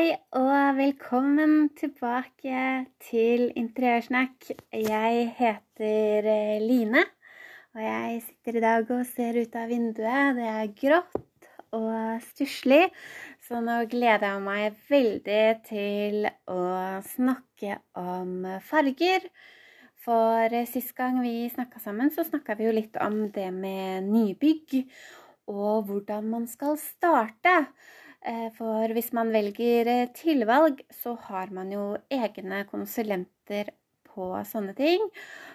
Hei og velkommen tilbake til Interiørsnakk. Jeg heter eh, Line, og jeg sitter i dag og ser ut av vinduet. Det er grått og stusslig, så nå gleder jeg meg veldig til å snakke om farger. For sist gang vi snakka sammen, så snakka vi jo litt om det med nybygg og hvordan man skal starte. Eh, for hvis man velger eh, tilvalg, så har man jo egne konsulenter på sånne ting.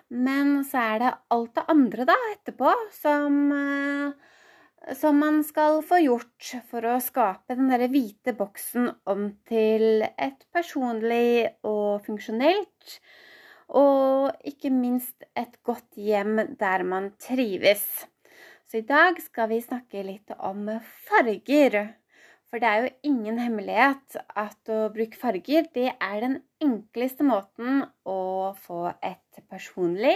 Men så er det alt det andre da etterpå som, eh, som man skal få gjort for å skape den derre hvite boksen om til et personlig og funksjonelt. Og ikke minst et godt hjem der man trives. Så i dag skal vi snakke litt om farger. For det er jo ingen hemmelighet at å bruke farger, det er den enkleste måten å få et personlig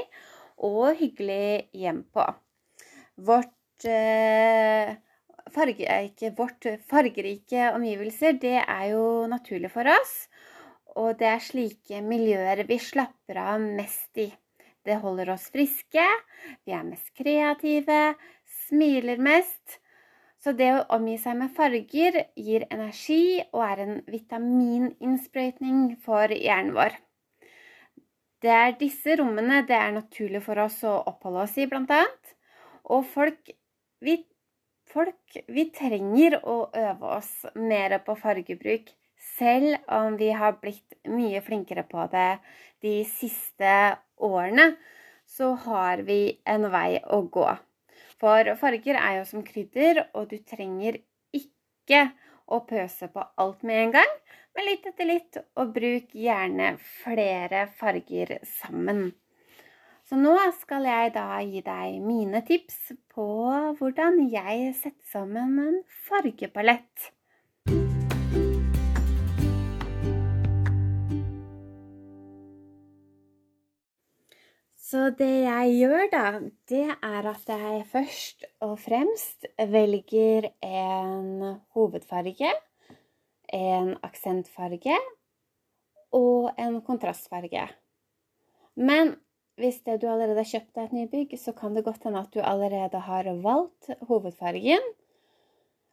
og hyggelig hjem på. Vårt eh, farge, ikke vårt fargerike omgivelser, det er jo naturlig for oss. Og det er slike miljøer vi slapper av mest i. Det holder oss friske, vi er mest kreative, smiler mest så det å omgi seg med farger gir energi og er en vitamininnsprøytning for hjernen vår. Det er disse rommene det er naturlig for oss å oppholde oss i, bl.a. Og folk vi, folk vi trenger å øve oss mer på fargebruk, selv om vi har blitt mye flinkere på det de siste årene, så har vi en vei å gå. For farger er jo som krydder, og du trenger ikke å pøse på alt med en gang, men litt etter litt, og bruk gjerne flere farger sammen. Så nå skal jeg da gi deg mine tips på hvordan jeg setter sammen en fargepalett. Så det jeg gjør, da, det er at jeg først og fremst velger en hovedfarge, en aksentfarge og en kontrastfarge. Men hvis det du allerede har kjøpt deg et nybygg, så kan det godt hende at du allerede har valgt hovedfargen.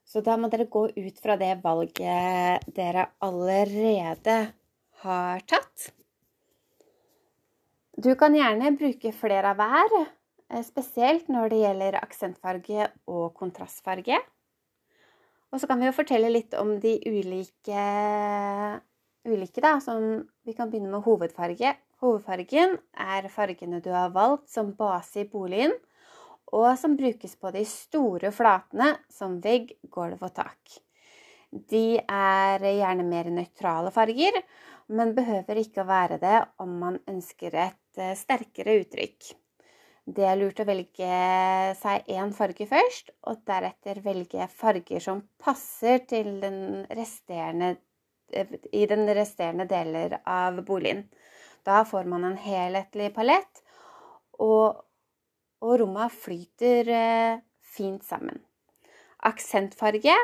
Så da må dere gå ut fra det valget dere allerede har tatt. Du kan gjerne bruke flere av hver, eh, spesielt når det gjelder aksentfarge og kontrastfarge. Og så kan vi jo fortelle litt om de ulike, ulike da, som vi kan begynne med hovedfarge. Hovedfargen er fargene du har valgt som base i boligen, og som brukes på de store flatene som vegg, gulv og tak. De er gjerne mer nøytrale farger, men behøver ikke å være det om man ønsker et Eh, sterkere uttrykk. Det er lurt å velge seg én farge først, og deretter velge farger som passer til den resterende, eh, i den resterende deler av boligen. Da får man en helhetlig palett, og, og rommet flyter eh, fint sammen. Aksentfarge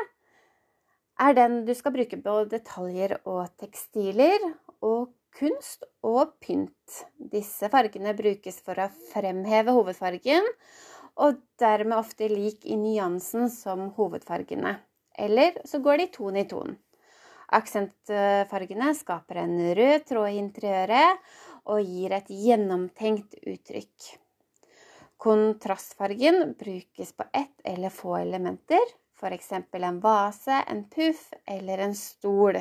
er den du skal bruke på detaljer og tekstiler, og kunst og pynt. Disse fargene brukes for å fremheve hovedfargen, og dermed ofte lik i nyansen som hovedfargene. Eller så går de ton i ton. Aksentfargene skaper en rød tråd i interiøret og gir et gjennomtenkt uttrykk. Kontrastfargen brukes på ett eller få elementer, f.eks. en vase, en puff eller en stol.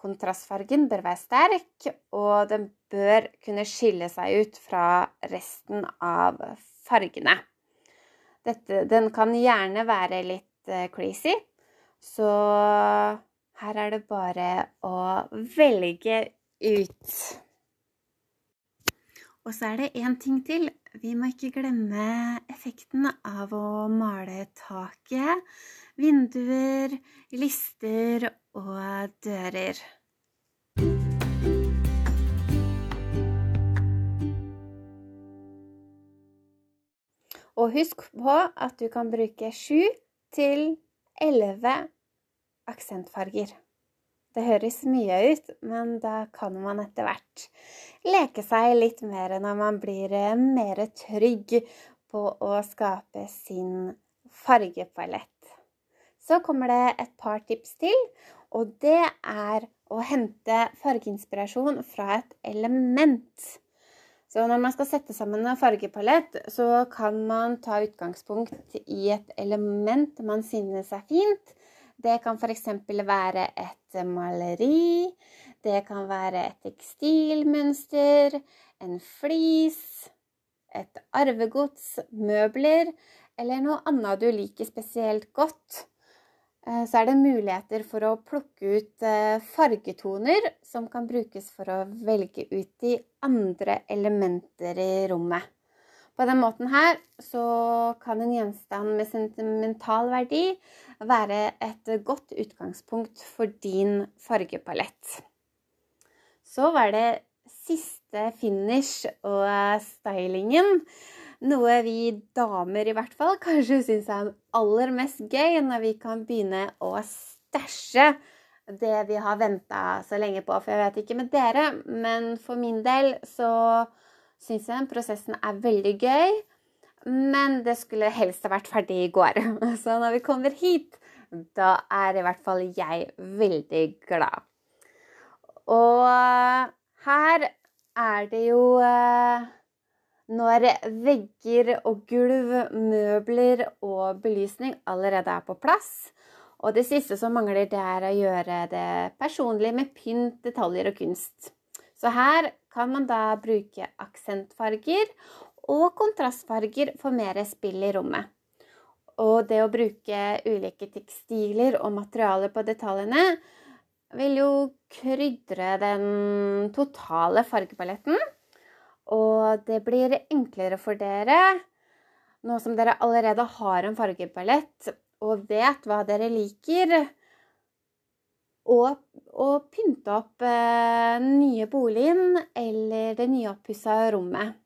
Kontrastfargen bør være sterk, og den bør kunne skille seg ut fra resten av fargene. Dette, den kan gjerne være litt uh, crazy, så her er det bare å velge ut. Og så er det én ting til. Vi må ikke glemme effekten av å male taket, vinduer, lister og dører. Og husk på at du kan bruke sju til elleve aksentfarger. Det høres mye ut, men da kan man etter hvert leke seg litt mer når man blir eh, mer trygg på å skape sin fargepalett. Så kommer det et par tips til, og det er å hente fargeinspirasjon fra et element. Så når man skal sette sammen en fargepalett, så kan man ta utgangspunkt i et element man synes er fint. Det kan f.eks. være et maleri, det kan være et tekstilmønster, en flis, et arvegods, møbler eller noe annet du liker spesielt godt. Eh, så er det muligheter for å plukke ut eh, fargetoner som kan brukes for å velge ut de andre elementer i rommet. På den måten her så kan en gjenstand med sentimental verdi være et godt utgangspunkt for din fargepalett. Så var det siste finish og stylingen. Noe vi damer i hvert fall kanskje syns er aller mest gøy når vi kan begynne å stæsje det vi har venta så lenge på. For jeg vet ikke med dere, men for min del så syns jeg den prosessen er veldig gøy. Men det skulle helst ha vært ferdig i går. Så når vi kommer hit, da er i hvert fall jeg veldig glad. Og her er det jo eh, når vegger og gulv, møbler og belysning allerede er på plass. Og det siste som mangler, det er å gjøre det personlig med pynt, detaljer og kunst. Så her kan man da bruke aksentfarger og kontrastfarger for mer spill i rommet. Og det å bruke ulike tekstiler og materialer på detaljene vil jo krydre den totale fargepaletten. Og det blir enklere for dere nå som dere allerede har en fargepalett og vet hva dere liker, og, og pynte opp eh, nye boligen eller det nyoppussa rommet.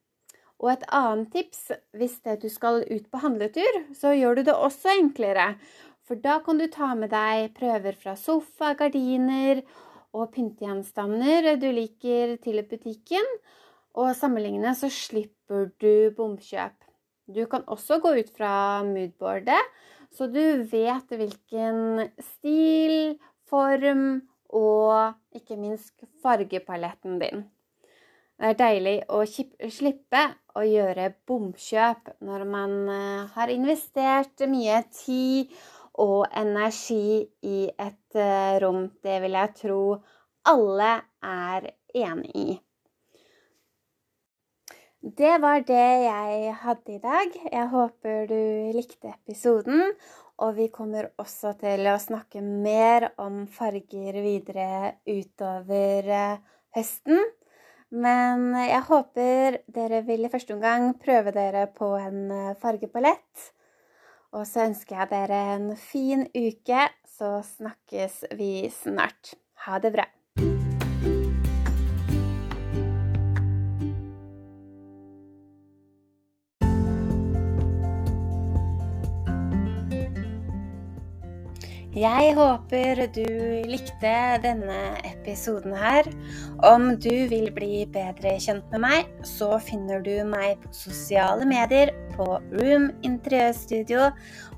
Og et annet tips hvis du skal ut på handletur, så gjør du det også enklere. For da kan du ta med deg prøver fra sofa, gardiner og pyntegjenstander du liker til butikken og sammenligne, så slipper du bomkjøp. Du kan også gå ut fra moodboardet, så du vet hvilken stil, form og ikke minst fargepaletten din. Det er deilig å slippe å gjøre bomkjøp når man eh, har investert mye tid og energi i et eh, rom. Det vil jeg tro alle er enig i. Det var det jeg hadde i dag. Jeg håper du likte episoden. Og vi kommer også til å snakke mer om farger videre utover eh, høsten. Men jeg håper dere vil i første omgang prøve dere på en eh, fargepalett. Og så ønsker jeg dere en fin uke, så snakkes vi snart. Ha det bra. Jeg håper du likte denne episoden her. Om du vil bli bedre kjent med meg, så finner du meg på sosiale medier på Room Interiørstudio,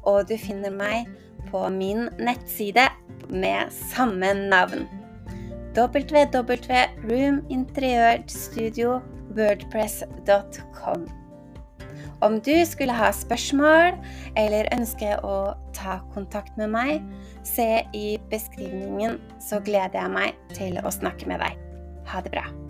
og du finner meg på min nettside med samme navn. www.roominteriørstudio.wordpress.com. Om du skulle ha spørsmål eller ønske å ta kontakt med meg, se i beskrivningen, så gleder jeg meg til å snakke med deg. Ha det bra.